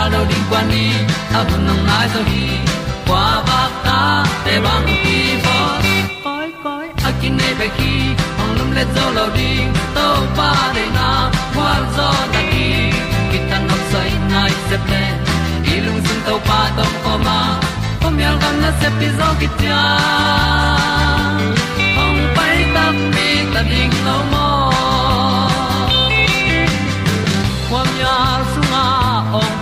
tan lo ding kwan ni a bu nang mai zo kwa ba ta te bang ki bo koi koi a kin nei pe ki ong lum le zo lo ding to pa de na kwa zo na ki ki tan nok sai nai se ple i lung sun to pa tom ko ma. Pom yal gam na se pi zo ki tia ong pai ta mi ta ding lo mo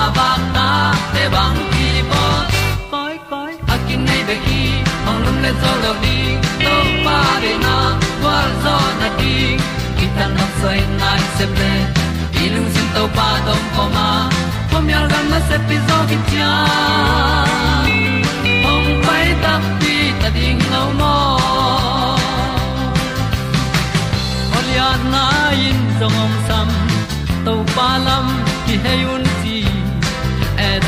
kwa ba ta te bang ki bo koi koi a kin nei be ki ong lum le zo lo di to pa de na kwa zo na di ki ta na sai nai se ple i lung sin to pa tom ko ma. Pom yal gam na se pi zo ki tia ong pai ta pi ta ding lo mo Olia na in zong om sam to pa lam ki hay un ti e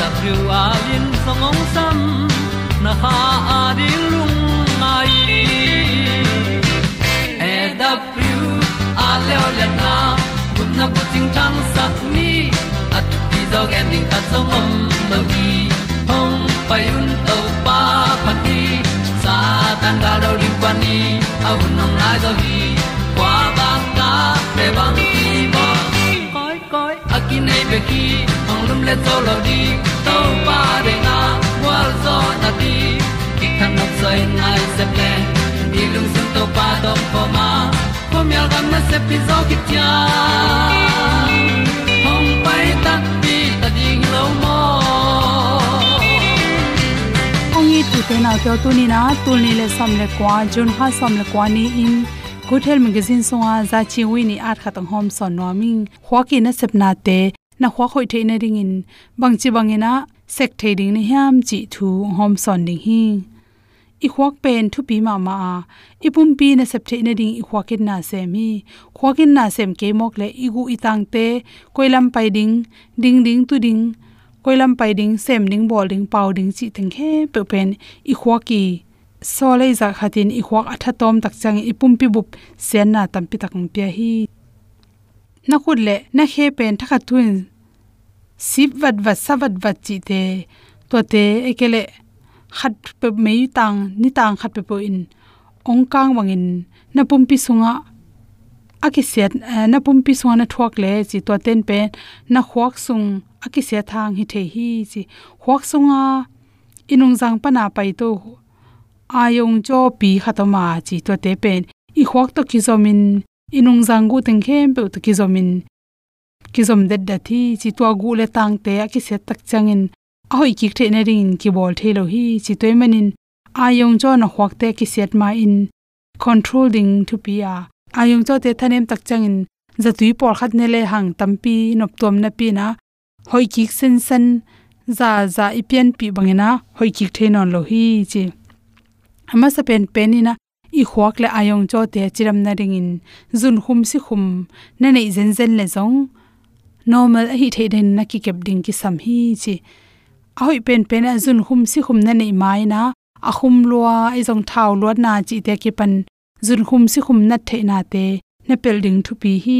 da thru a lin song om sam na ha a di lung mai e da thru a le o le na kun na ko ting tang sat ni at ti dog ending ta song om lo gi hong pai un to pa pa ti sa tan ga do ri pa ni a un nong lai do gi kwa ba ta pe bang ki bo koi koi a ki nei pe ki ong lum le to lo di to pa de na wa zo na di ki kan nok sai nai se ple ni lung sun to pa do po ma po mi al gam na se pi zo ki tia hong pai ta pi ta ding lo mo ong i tu te na tu ni na? Tu ni le som le kwa jun ha som le kwa ni in. Good magazine songa za chi wi ni at khatang hom son no ming khwa ki na sep na te na khwa khoi the na ring in bang chi bang ina sek the ding ni hiam chi thu hom son ding hi. I khwak pen thu pi ma ma i pum pi na sep the na ding i khwakin na se mi khwakin na sem ke mok le i gu i tang te koilam pai ding ding ding tu ding koilam pai ding, sem ding, bol ding, pau ding chi theng he pe pen i khwaki so le za khatin i khwak atha tom tak chang i pum pi bup sen na tam pi tak pia hi. Na khut le na khe pen thakha thuin sip wat wat savat wat chi te to te ekele khat pe mei tang, ni tang khat pe po in. Ong kang wangin na pum pi sunga. Aki set eh, na pum pi sunga na thuak le chi to ten pe na khwak sung. Aki se thang hi the hi chi khwak sunga. Inung jang pa na pai to ayong cho pi khatoma chi to te pen i khwak to ki zomin inung jang gu teng khem pe to ki zomin ki zom det da thi chi to gu le tang te a ki se tak changin. A hoi ki the na ring ki bol the lo hi chi toy manin. A yong jo na hwak te ki set ma in. Controlling to be a. A yong jo te thanem tak changin. Za tui por khat ne le hang tampi nop tom na pi na. Hoi ki sen sen. Za za ipian pi bangena hoi ki the non lo hi, chi. Ama sa pen penina i khwak le ayong cho te chiram na ring in. Zun khum si khum na nei zen zen le zong normal hi the den na ki kep ding ki sam hi chi. A hoi pen pen a zun khum si khum na nei mai na. A khum lua i zong thau luat na chi te ki pan. Zun khum si khum na the na te. Na pel ding thu pi hi.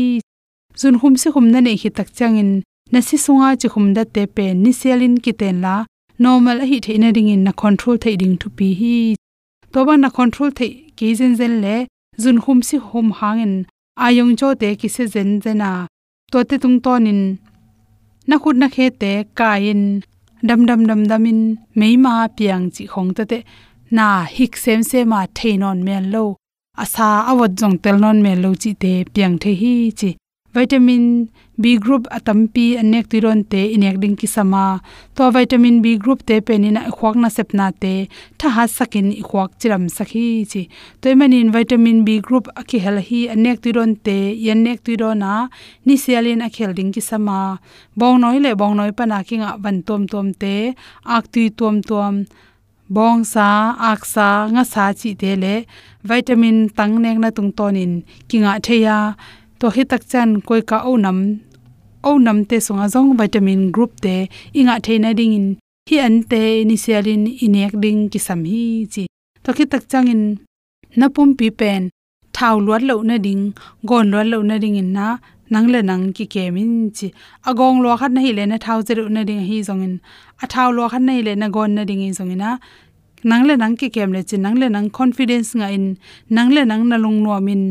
Zun khum si khum na nei hi tak chang in. Na si sunga chi khum da te pe ni selin ki ten la. Normal hi the na ding in na control the ding thu pi hi. To ba na control the ki zen zen le. Zun khum si khum hangin ayong cho te ki se zen zena to te tung tonin. Na khut na khe te kain. Dam dam dam damin. Meima piang chi khong ta te. Na hik sem se ma theinon mel lo. Asa awat jong tel non mel lo chi te piang the hi chi vitamin b group atampi anek tiron te inek ding ki sama to vitamin b group te penina khwak na sepna te tha ha sakin khwak chiram sakhi chi toy manin vitamin b group aki hel hi anek tiron te, yanek tirona ni sialin a khel ding ki sama bong noi le bong noi pa na kinga ban tom tom te, ak tui tom tom. Bong sa, ak sa, nga sa chi te le vitamin tang nek na tung tonin kinga theya to hi tak chan koi ka o nam o nam te songa zong vitamin group te inga theina ding in. Hi an te initialin inek ding ki sam hi chi. To ki tak chang in. Na pum pi pen. Thau luat lo na ding. Gon luat lo na ding in na. Nang le nang ki kemin chi. Agong lo khat na hi le na thau zeru na ding hi zong in. A thau lo khat na hi le na gon na ding in zong ina nang le nang ki kem le chi. Nang le nang confidence nga in. Nang le nang na lung no min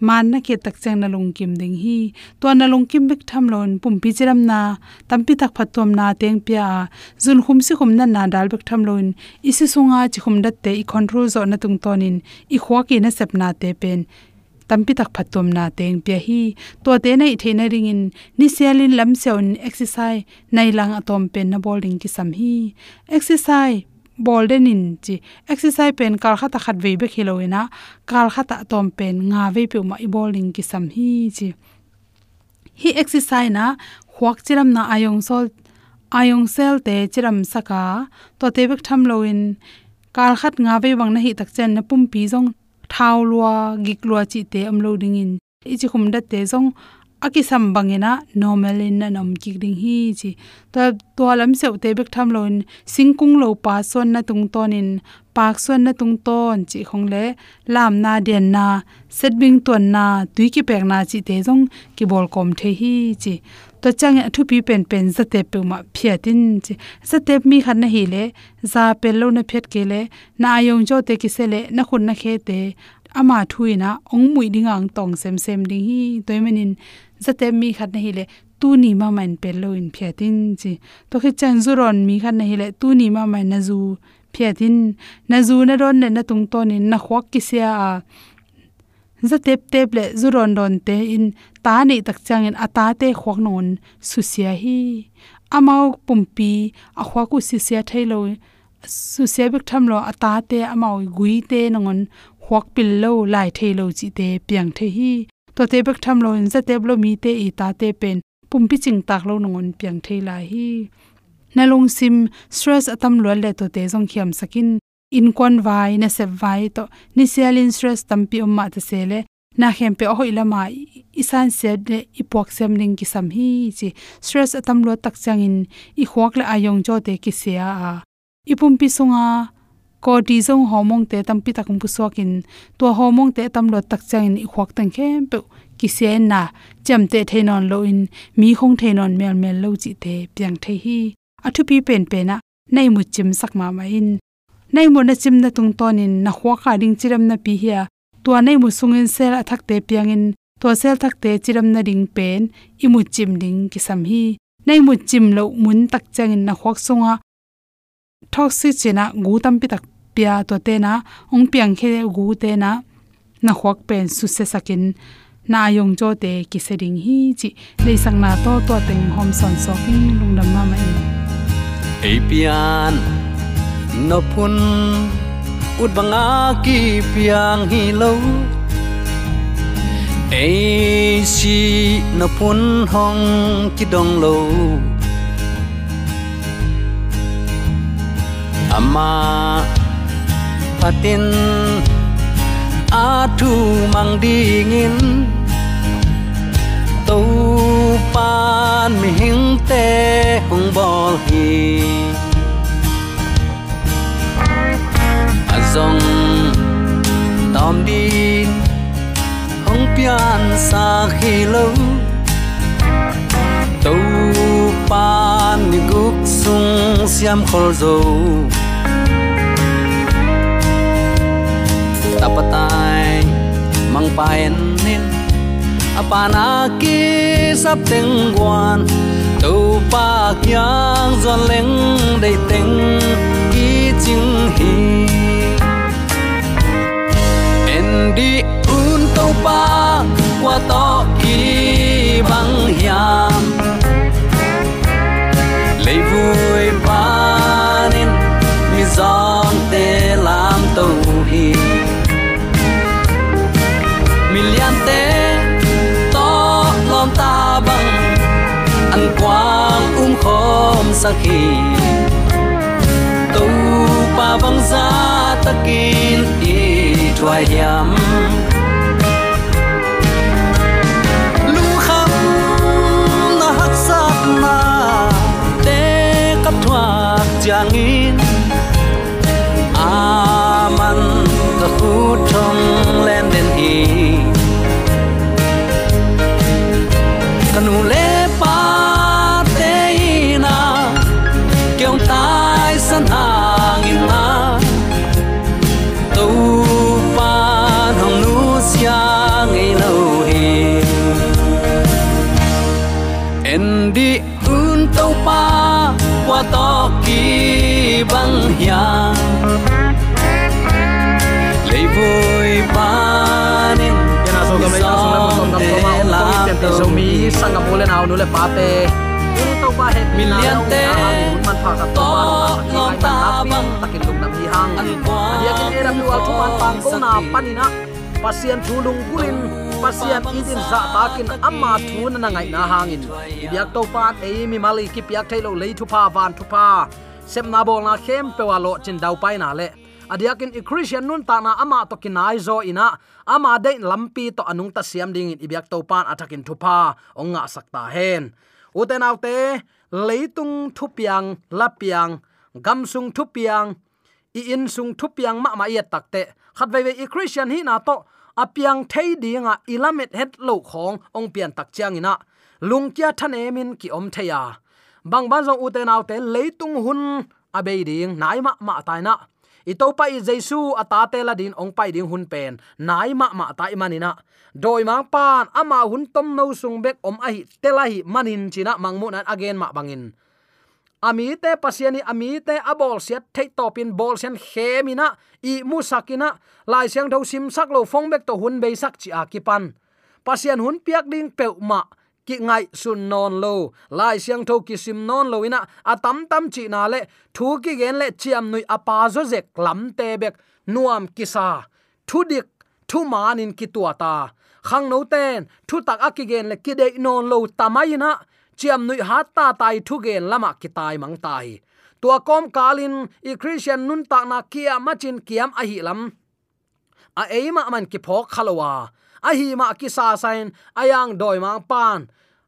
man na ke tak chang na lung kim ding hi. To na lung kim bik tham lon pum pi chiram na. Tampi tak phatom na teng pya zun khum si khum na na dal bik tham lon. Isi sunga chi khum dat te i control zo na tung tonin i khwa ki na sep na te pen. Tampi tak phatom na teng pya hi. To te nei the na ring in. Ni sialin lam seon exercise nai lang atom pen na bowling ki sam hi. Exercise bolden in chi exercise pen kal khata khat ve be khiloina. Kal khata tom pen nga ve pe ma i bowling ki sam hi chi hi exercise na khwak chiram na ayong sol, ayong sel te chiram saka. To te bek tham loin kal khat nga ve wang na hi tak chen na pum pi jong thau lua, gik lua chi te am loading in. I chi khum da te jong aki sam bangena normal in na nom ki ding hi chi. To to lam se te bek tham loin singkung lo pa son na tung ton in pak son na tung ton chi khong le lam na den na. Set bing ton na. Tui ki pek na chi te jong ki bol kom the hi chi. To chang e thu pi pen pen za te pe ma phia tin chi. Za te mi khan na hi le. Za pe lo na phet ke le. Na ayong jo te ki se le. Na khun na khe te ama thuina ong mui dingang tong sem sem ding hi toimanin zate mi khat na hi le tu ni ma man pe lo in phia tin chi. To khi chan zu ron mi khat na hi le tu ni ma man na zu phia tin. Na zu na ron ne na tung ton in na khwak ki sia a. Za tep tep le zu ron ron te in ta ni tak chang in ata te khwak non su sia hi. Amau pumpi a khwa ku si sia thailo su sia bik tham lo ata te amau gui te nangon khwak pil lo lai thailo chi te piang the hi. To te bek tham lo in za te blo mi te i ta te pen pum pi ching tak lo nongon piang thei lai hi. Na long sim stress atam lo le to te jong khiam sakin in kon vai na se vai to ni selin stress tam pi umma ta se le na khem pe hoi lama isan se de ipok sem ning ki sam hi chi stress atam lo tak chang in i khwak le ayong jo te ki se a. Ipum pi sunga ko ti zong homong te tampi takum pu sokin to homong te tam lo tak chang i khwak tang khem pe ki se na cham te thainon lo in. Mi khong thainon mel mel lo chi te piang the hi. Athu pi pen pe na nei mu chim sak ma ma in. Nei mo na chim na tung ton in, na khwa kha ding chiram na pi hia to nei mu sung in sel athak te piang in. To sel thak te chiram na ding pen, i mu chim ding ki sam hi. Nei mu chim lo mun tak chang in na khwak sunga toxic chena gu tam pi tak pia to te na, ong piang khe gu te na na khwak pen su se sakin na yong jo te ki se ding hi chi. Le sang na to to teng hom son so king lung dam ma mai. Ei pian, no phun, ut banga ki piang hi lo. Ei si no phun hong ki dong lo. Ama patin a mang dingin tu pan mi hing te hung bol hi azong tom din hung pian sa khi lu tu pan mi guk sung siam khol zo mang nin apana ki sap teng wan tu pa kyang zon leng dei teng ki ching hi en di un to pa qua to ki khom sa khi tu pa băng za ta kin i thoại yam lu kham na hak sát na te kap thoát giang in aman ta khu trong len den hi to pa hong nu sia ngei lo hi en di un pa qua to ki hiang lấy vui pa nên so ga mai so na so na so ma nu le pa te uni to pa million te to no ta bang takin lung hang dia kin era mi wal thu man pang ko na panina pasian thu lung kulin pasian idin za takin amma thu na ngai na hangin biak to pat e mi mali ki piak thailo lei thu pa van thu pa sem na bol na khem pe wa lo chin dau pai na le. Adiakin i christian nun ta na ama to kinai zo ina. Ama de lampi to anung ta siam ding in. Ibyak to pan atakin thupa onga sakta hen uten autte leitung thupiang lapiang gamsung thupiang i in sung thupiang ma ma ya takte khat ve ve i christian hi na to apiang thei dinga ilamet het lo khong ong pian tak chiang ina. Lungkia than emin ki om theya bang ban zong uten autte leitung hun abei ding, nai ma ma tai na. Ito pa i jesu atate la din ong pai ding hun pen, nai ma ma tai manina doi mang pan ama hun tom no sung bek om la hi manin china mangmu nan again ma bangin ami te pasiani ami te abol siat thei topin bol sian khemina, i musakina, lai siang tho sim sak lo phong bek to hun be sak chi akipan. Pasian hun piak ding pe ma, ki ngai sun non lo, lai siang tho ki sim non lo ina atam tam chi na le, thu ki gen le chiam nui apa zo zek lam te bek, nuam kisa thu dik, thu manin ki tua ta. Khang no ten, thu tak akigen le ki de non lo tamaina chiam nui hat ta tai thu gen lama ki tai mang tai tua kom kalin i christian nun ta na kia machin kiam a hi lam a eima man ki phok khalowa a hi ma ki sa sain ayang doi mang pan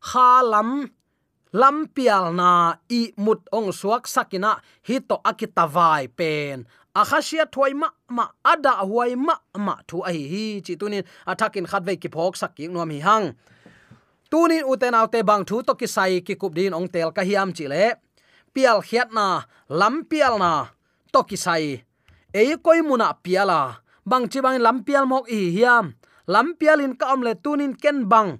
kha lam lam pial na i mut ong suak sakina hi to akita vai pen akhashia thoi ma ma ada huai ma ma thu a hi hi chi tunin athakin khat ve ki phok sak ki nom hi hang tunin uten autte bang thu to ki sai ki kup din ong tel ka hiam chi le. Pial khiat na, lam pial na, to ki sai ei koi muna piala bang chi bang lam pial mok i hiam. Lam pial in ka om le tunin ken bang.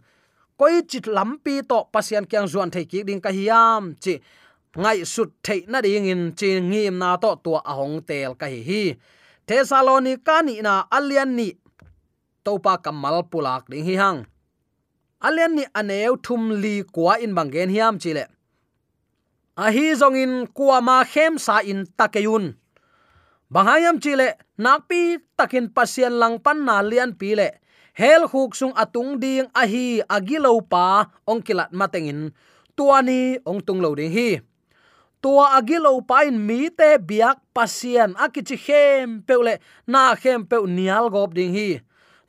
Koi chit lampi to pasian kyang zuan thei ki ding ka hiam chi. Ngai sut thei na ding in chi ngim na to tua ahong tel ka hi hi. Thesalonika ni na alian ni. Topa kamal pulak ding hi hang alian ni aneu thum li kwa in bangen hiam chile. A hi zong in kwa ma khem sa in takeyun bangayam chile nakpi takin pasien lang pan na lian pile hel khuk sung atung ding a hi agilo pa ong kilat matengin tuani ong tung lo ding hi. Tua agilo pain mi te biak pasien akichi khem peule na khem peu nial gop ding hi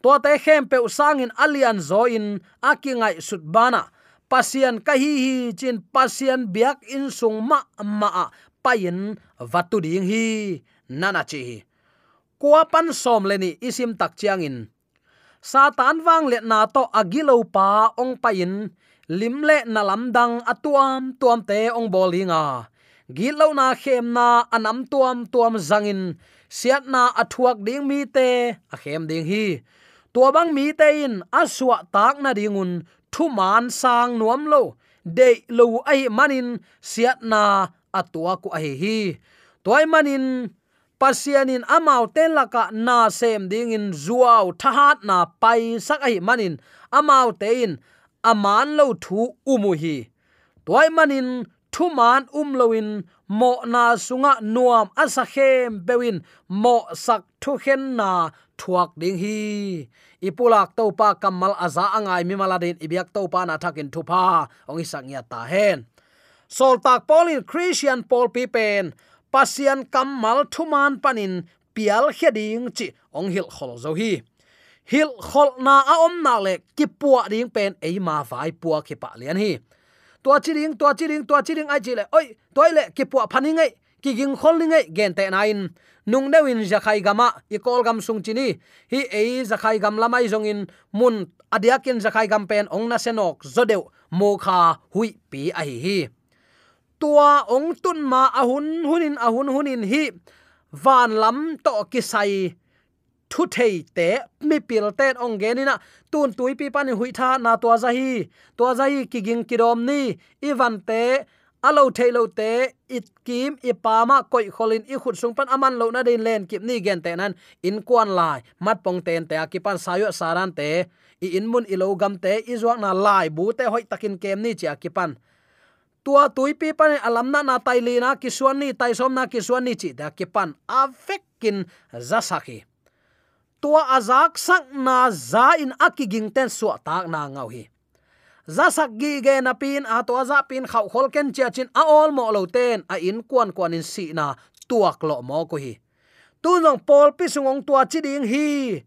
tua te khem pe sangin alian zo in akingai sut bana pasien ka hi hi chin pasian biak in sung ma ma pain vatu ding hi, nana chi kwa pan som leni isim tak chiang in. Satan wang le na to agilo pa ong pain lim le na lam dang atuam tuam te ong bolinga. Gilo na khem na anam tuam tuam zangin. Siat na athuak ding mi te a khem ding hi tua bang mi te in aswa tak na dingun thu man sang nuam lo. De lo ai manin siat na atua ku ai hi toy manin pasianin amau ten laka na sem ding in zuaw thahat na pai sak ai manin amau te in aman lo thu umu hi. Toy manin thu man um loin mo na sunga nuam asa khem bewin mo sak thu khen na thuak ding hi. Ipulak to pa kamal aza angai mi maladin ibyak to pa na thakin thu pa ong isak ya ta hen. Sol tak polin christian paul pipen. Pasian kamal thuman panin pial heding chi ong hil khol zo hi. Hil khol na a om na le ki puwa ding pen ei ma vai puwa ki pa lian hi. Tua chi ding, tua chi ding, tua chi ding ai chi le, oi toile ki puwa phani ngai ki ging khol gen te nain. Nung dewin zakhai gama i kol gam sung chini. Hi ei zakhai gam lamai zong in mun adiakin zakhai gam pen ong na senok zodeu. Mo kha hui pi a hi hi. Tua ong tun ma ahun hunin ahun hunin hi. Van lam to ki sai thu thei te mi pil ten ong ge ni na tun tui pi pan hui tha na to za hi. To za hi ki ging ki rom ni. Ivan te alo thailo te it kim, ít pa ma koi kholin i khut sung pan aman lo na den len kip ni gen te nan. In kwan lai. Mat pong ten te akipan pan sayo saran te i in mun i gam te i zuak na lai. Bu te hoi takin kem ni cha ki pan tua tuipi pan alam na na tai li na. Kisuan ni, tai som na. Kisuan ni chi da ki pan avekin zasaki tua azak sak na za in akiging ten su tak na ngau hi zasak gi ge na pin, a to za pin khau khol ken chia chin a ol mo lo ten, a in kwan kwan in si na tuak lo mo ko hi. Tu nong pol pi sungong tua chi ding hi.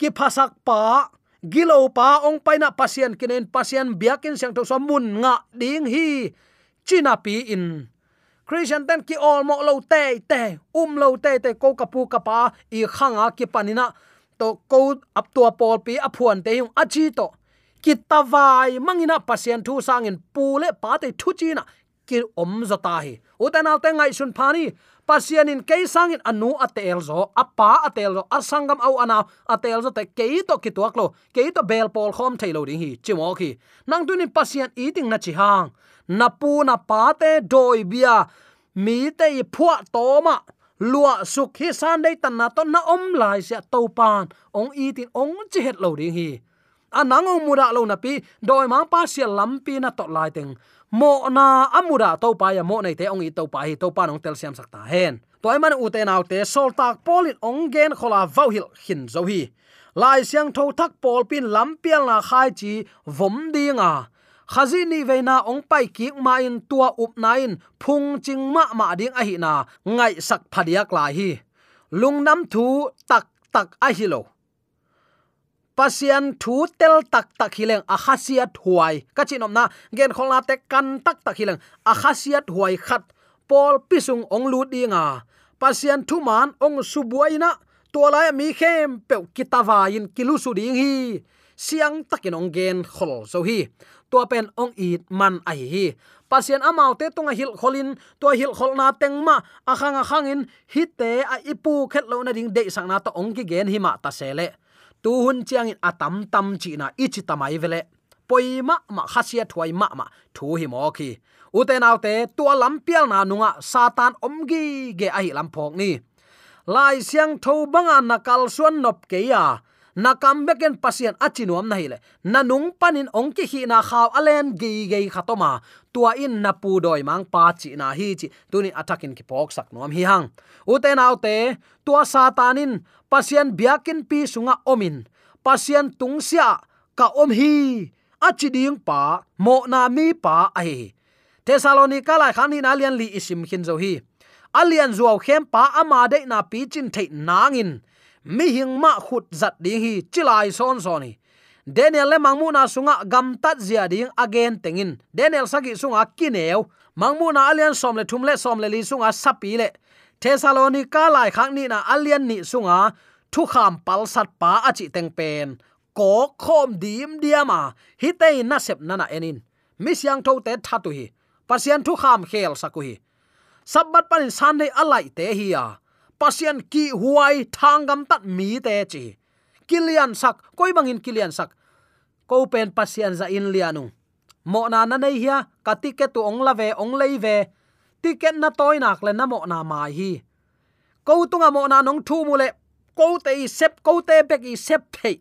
Ki phasak pa gilo pa, ong paina pasien kinen pasien biakin sang to so mun nga ding hi. China pi in. Christian ten ki all mo lo te te um lo te te, ko kapu kapa i khanga ki panina to ko ap tua pol pi aphuan te yung achi to ki tawai mangina pasien thu sangin pule pa te thu chi na ki om zata hi. Utanal te ngai sun phani pasien in ke sangin anu atel zo apa atel zo, asangam au ana atel zo te ke to ki tuak lo ke to bel pol khom thailo ding hi, chimo khi. Nang tunin pasien eating na chi hang. Na pu na pa te doi bia, mi te i phua to ma, lua suk hi san dei tan na to na om lai sia to pan. Ong eating ong chi het lo ding hi anang ong lo na pi, doi ma pa sia lampi na to lai teng mo na amura to pa ya, mo nei te ong i to pa hi to pa nong tel siam sakta hen. Toy man u te nau te, sol tak polin ong gen khola vau hil hin zo hi. Lai siang tho thak pol pin lampial na khai chi vom dinga khazi ni veina ong pai ki ma in tua up na in, phung ching ma ma ding a hi na, ngai sak phadiak la hi. Lungnam thu tak tak a hi lo pasian thu tel tak tak hileng a khasiat huai. Ka chinom na, gen kholna te kan tak tak hileng a khasiat huai khat pol pisung ong lu dinga pasian thu man ong subuaina to lai mi khem pe kitawa in kilu su ding hi. Siang takin ong gen khol so hi. To pen ong it man ai hi. Pasian amau te tonga hil kholin to hil kholna tengma akhang akhangin hite a ipu khet lo na ding de sang na to ong ki gen hi ma ta sele tu hun chiang in atam tam chi na ichi tamai vele. Poima ma khasia thwai ma ma, thu hi mo khi. Uten autte tua lampial na nunga, satan omgi ge ai lam phok ni. Lai siang tho banga nakal suan nop ke ya. Na kam beken pasien achinuam na hile na nung panin ongki hi na khaw alen gi ge khatoma tua in na pu doi mang pa chi na hi chi. Tuni attacking ki pok sak nom hi hang. Uten autte tua satanin pasian biakin pi sunga omin. Pasian tungsia ka om hi achi ding pa, mo na mi pa ai thessalonica lai khani na lian li isim khin zo hi. Alian zuaw khem pa ama de na pi chin thei nangin. Mi hing ma khut zat ding hi, chilai son soni. daniel le mangmu na sunga gam tat zia ding again tengin. Daniel sagi sunga kineu mangmu na alian som le thum le som le li sunga sapi le thessalonica lai khang ni na alian ni sunga, thu kham pal sat pa achi teng pen. Ko khom dim diama hi te na sep nana enin. Mi siang tho te thatu hi. Pasian thu kham khel saku hi. Sabat panin san dei alai te hi ya pasian ki huai thangam tat mi te chi. Kilian sak, koi bangin kilian sak. Ko pen pasian za in lianu mo na na nei hia, ka ticket tu ong la ve, ong lei ve ticket na toy nak le namo na mai hi. Ko tunga mo na nong thu mu le ko te sep ko te pek i sep thei.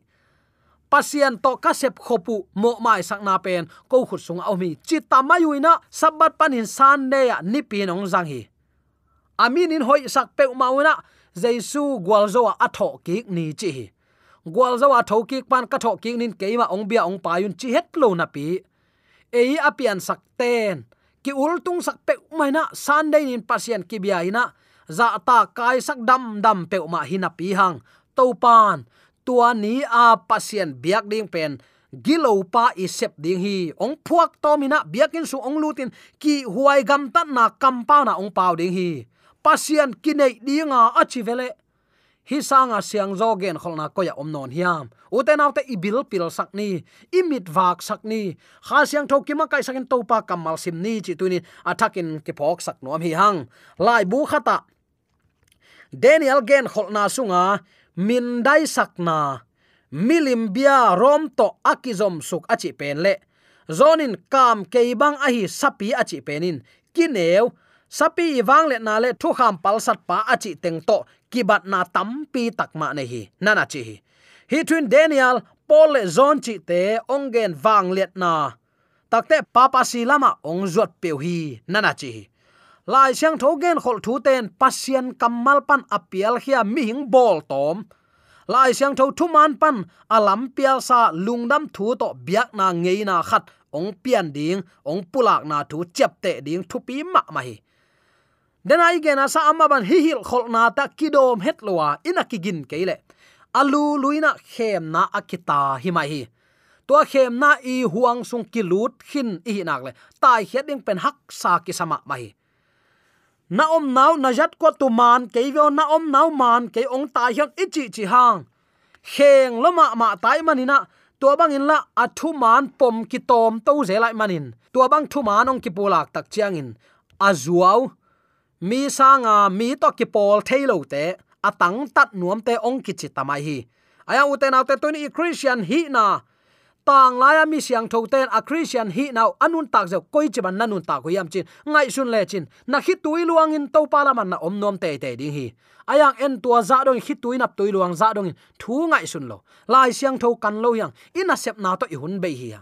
Pasian to ka sep khopu, mo mai sak na pen ko khut sung au mi. Chi tamayuina sabat panin san ne ya, ni pin nong jang hi. Amin in hoi sak pe mauna jaisu gwalzo a tho ki ni chi gwalzo a tho ki pan ka tho ki nin keima ong bia ong payun chi het lo na pi. Ei apian sak ten ki ul tung sak pe mai na sunday nin pasien ki bia ina za ta kai sak dam dam pe ma hina pi hang. To pan tua ni a pasien biak ding pen. Gilo pa i sep ding hi. Ong phuak to mina biakin su ong lutin ki huai gam tat na kam pa na ong pau ding hi. Pasien kinai dinga achi vele hi sanga siang zo gen kholna ko ya om non hiam. Uten autte ibil pil sakni imit wak sakni kha siang tho kima kai sakin to pa kamal sim ni chi tunin athakin ke phok sak nom hi hang. Lai bu khata daniel gen kholna sunga, min dai sakna milim bia rom to akizom suk achi pen le. Zonin kam keibang ahi sapi achi penin. Kineu sapi wang le na le thu kham pal sat pa achi teng to kibat na tampi takma ne hi. Nana chi hi. Twin daniel, paul le zon chi te ongen wang let na. Takte papa silama ong zot peu hi. Nana chi lai siang thogen khol thu ten pasien kamal pan apial hia mi hing bol tom. Lai siang tho thu man pan alam pial sa lungdam thu to biak na ngei na khat. Ong pian ding, ong pulak na thu chep te ding thu pi ma ma hi den ai gen à, sa amma ban hi hil khol na ta kidom het lowa ina kigin keile alu luina à, khem na akita à hi mai hi. To khem na i huang sung kilut khin i nak le tai hiat ding pen hak sa ki sama mai na om nau na jat ko tu man ke yo na om nau man ke ong tai hyang ichi chi hang. Kheng loma ma tai manina tua bang in la athu man pom ki tom to ze lai manin tua bang thu man ong ki pulak tak chiang in. Azuau mi sanga mi to ki pol thailo te atang tat nuam te ong ki chi tamai hi. Aya uten autte to ni christian hi na. Tang laya mi siang tho ten a christian hi now anun tak zo koi chi ban nanun ta ko yam chin, ngai sun le chin. Na khi tui luang in to pala man na om nom te te ding hi. Ayang en tua za dong khi tui nap tui luang za dong thu ngai sun lo. Lai siang tho kan lo yang ina sep na to i hun be hi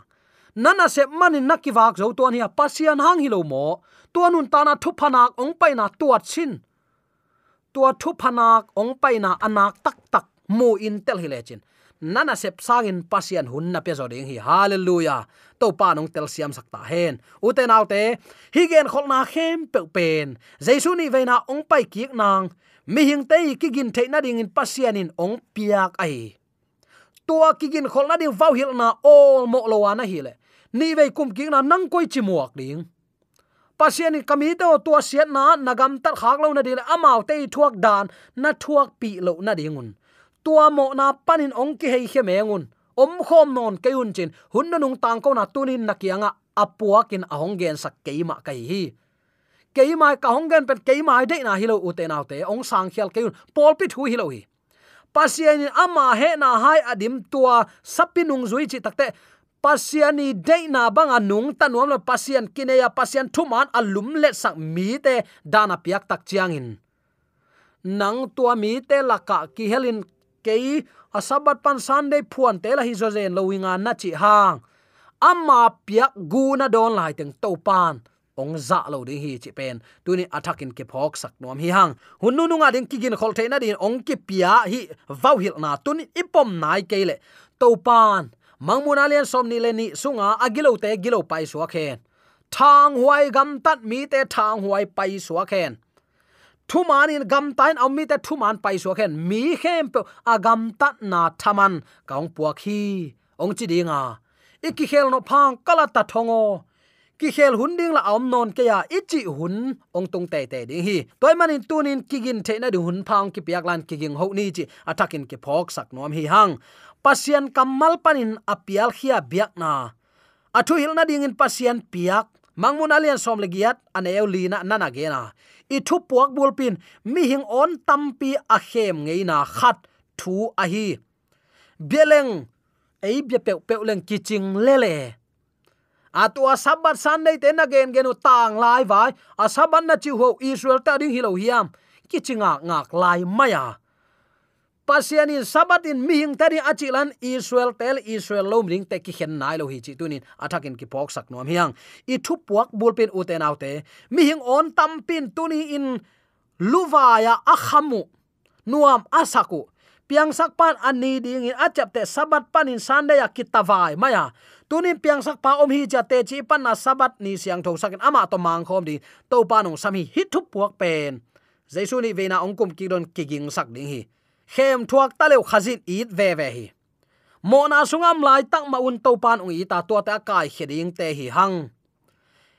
nana sep manin nakiwak zo to ni a pasian hang hi lo mo tuanun tana thu phanak ong paina tuat sin. Tua thu phanak ong paina anak tak tak mu in tel hi lechin nana sep sangin pasian hun na pe zo ding hi. Hallelujah. To pa nong tel siam sakta hen. Uten autte hi gen kholna khem pe pen. Jaisu ni veina ong pai ki nang. Mi hing tei ki gin the na ding in pasian in ong piak ai tua ki gin kholna ding vau hil na all mo lo wa na hi le. Ni ve kum ki na nang koi chi muak ding pasian kami to tua siat na, nagam tar khak lo na dil, amau te thuak dan, na thuak pi lo na dingun. Tua mo na panin ong ki hei khemengun om khom non keun chin, hun na nung tang ko na tunin nakianga apuakin ahong gen sak keima kai hi. Keima ka hong gen pet keima de na hilo uten autte ong sang khial keun pol pi thu hilo hi pasiani ama he na hai adim tua sapinung zui chi takte pasiani deina banga nung tanuam la pasian kineya pasian thuman alum le sak mi te dana piak tak chiangin nang tua mi te laka ki helin kei asabat pan sunday phuan te la hi zo zen lowinga na chi hang. Amma piak guna don lai teng to pan. Ong za lo ding hi chi pen. Tuni attacking ke phok sak nom hi hang. Hun nu nga ding kigin khol theina din, ong ki pia hi vau hil na. Tuni ipom nai kele to pan mangmun alian som ni le ni sunga agilo te gilo pai suwa khen. Thang huai gam tat mi te thang huai pai suwa khen. Thu man in gam tain om mi te thu man pai suwa khen. Mi khem pe agam tat na thaman. Kaung puak hi ong chi dinga ikki khel no phang kala ta thongo. Ki khel hun ding la om non ke ya. Ichi hun ong tung te te ding hi. Toy manin tunin kigin the na di hun phang ki piak lan kiging ho ni chi. Atakin ki phok sak nom hi hang pasian kamal panin apial khia biak na. Athu hil na ding in pasian piak mangmun alian som legiat ane eu lina nana gena i thu puak bulpin mi hing on tampi a khem ngeina khat thu a hi. Beleng ei bia pe pe leng kiching lele atua sabat sunday ten again genu tang lai vai. A sabat na chi ho israel ta ding hilo hiam. Kichinga ngak lai maya pasiani sabat in mihing tari achilan, israel tel, israel lom ring te ki khen nai lo hi chi tunin athakin ki pok sak nom hiang. I thu puak bulpin uten autte mihing on tampin tuni in luwaya akhamu, nuam asaku. Piang sak pan ani ding in achap te sabat panin sande ya kitawai maya. Tunin piang sak pa om hi cha te chi pan na sabat ni siang tho sakin ama to mang khom di to pa nong sami hi thu puak pen. Jaisuni veina ongkum kidon kiging sak ding hi khem thuak ta leu khazin it ve ve hi. Mo na sungam lai tak ma un to pan ung i ta to ta kai kheding te hi hang.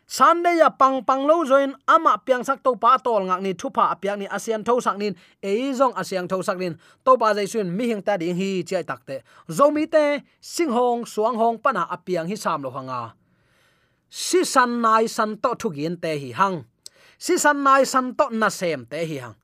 Sunday ya pang pang lo join ama piang sak to pa tol ngak ni thupa piang ni asian tho sak nin e zong ASEAN tho sak nin. To pa jai sun mi hing ta ding hi chai takte zomi te, sing hong, suang hong pana apiang hi sam lo hanga si san nai san to thu gien te hi hang. Si san nai san to na sem te hi hang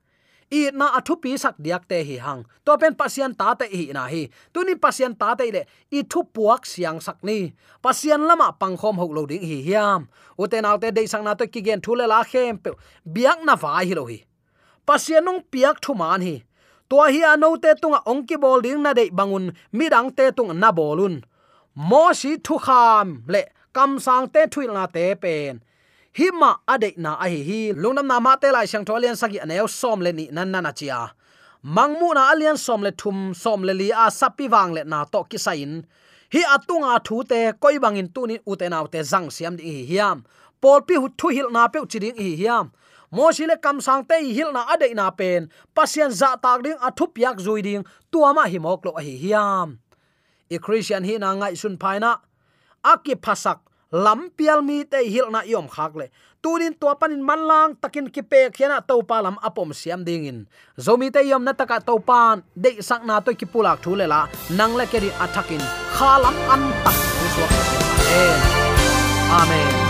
i na athu pi sak diak te hi hang. To pen pasien ta te hi na hi. Tunin pasien ta te le, i thu puak siang sak ni. Pasien lama pangkhom ho lo ding hi hiam. Uten autte de sang na to ki gen thule la khem pe, biak na vai hi lo hi. Pasien nong piak thu man hi. To hi ano te tunga ong ki bol ding na de bangun midang te tung na bolun. Mo si thu kham le, kam sang te thuil na te pen hima ade na a hi hi. Lungnam na ma te lai sang tholian sagi aneu som le ni nan na chia. Mangmu na alian som le thum, som le li a sapi wang le na to ki sain hi atunga thu te, koi bangin tuni u te zang siam di hi hiam. Pol pi hu thu hil na pe chiding hi hiam. Mo le kam sang te hil na ade na pen. Pasien za tak ding athup yak zui ding. Tuama hi mok lo hi hiam. I christian hi na ngai sun phaina aki phasak lampial mi te hil na yom khak le. Tunin to panin manlang takin ki pe khiana to pa lam apom siam dingin, zomi te yom na taka to pan de sak na to ki pulak thu le la. Nang le ke di atakin khalam an tak. Amen. Amen.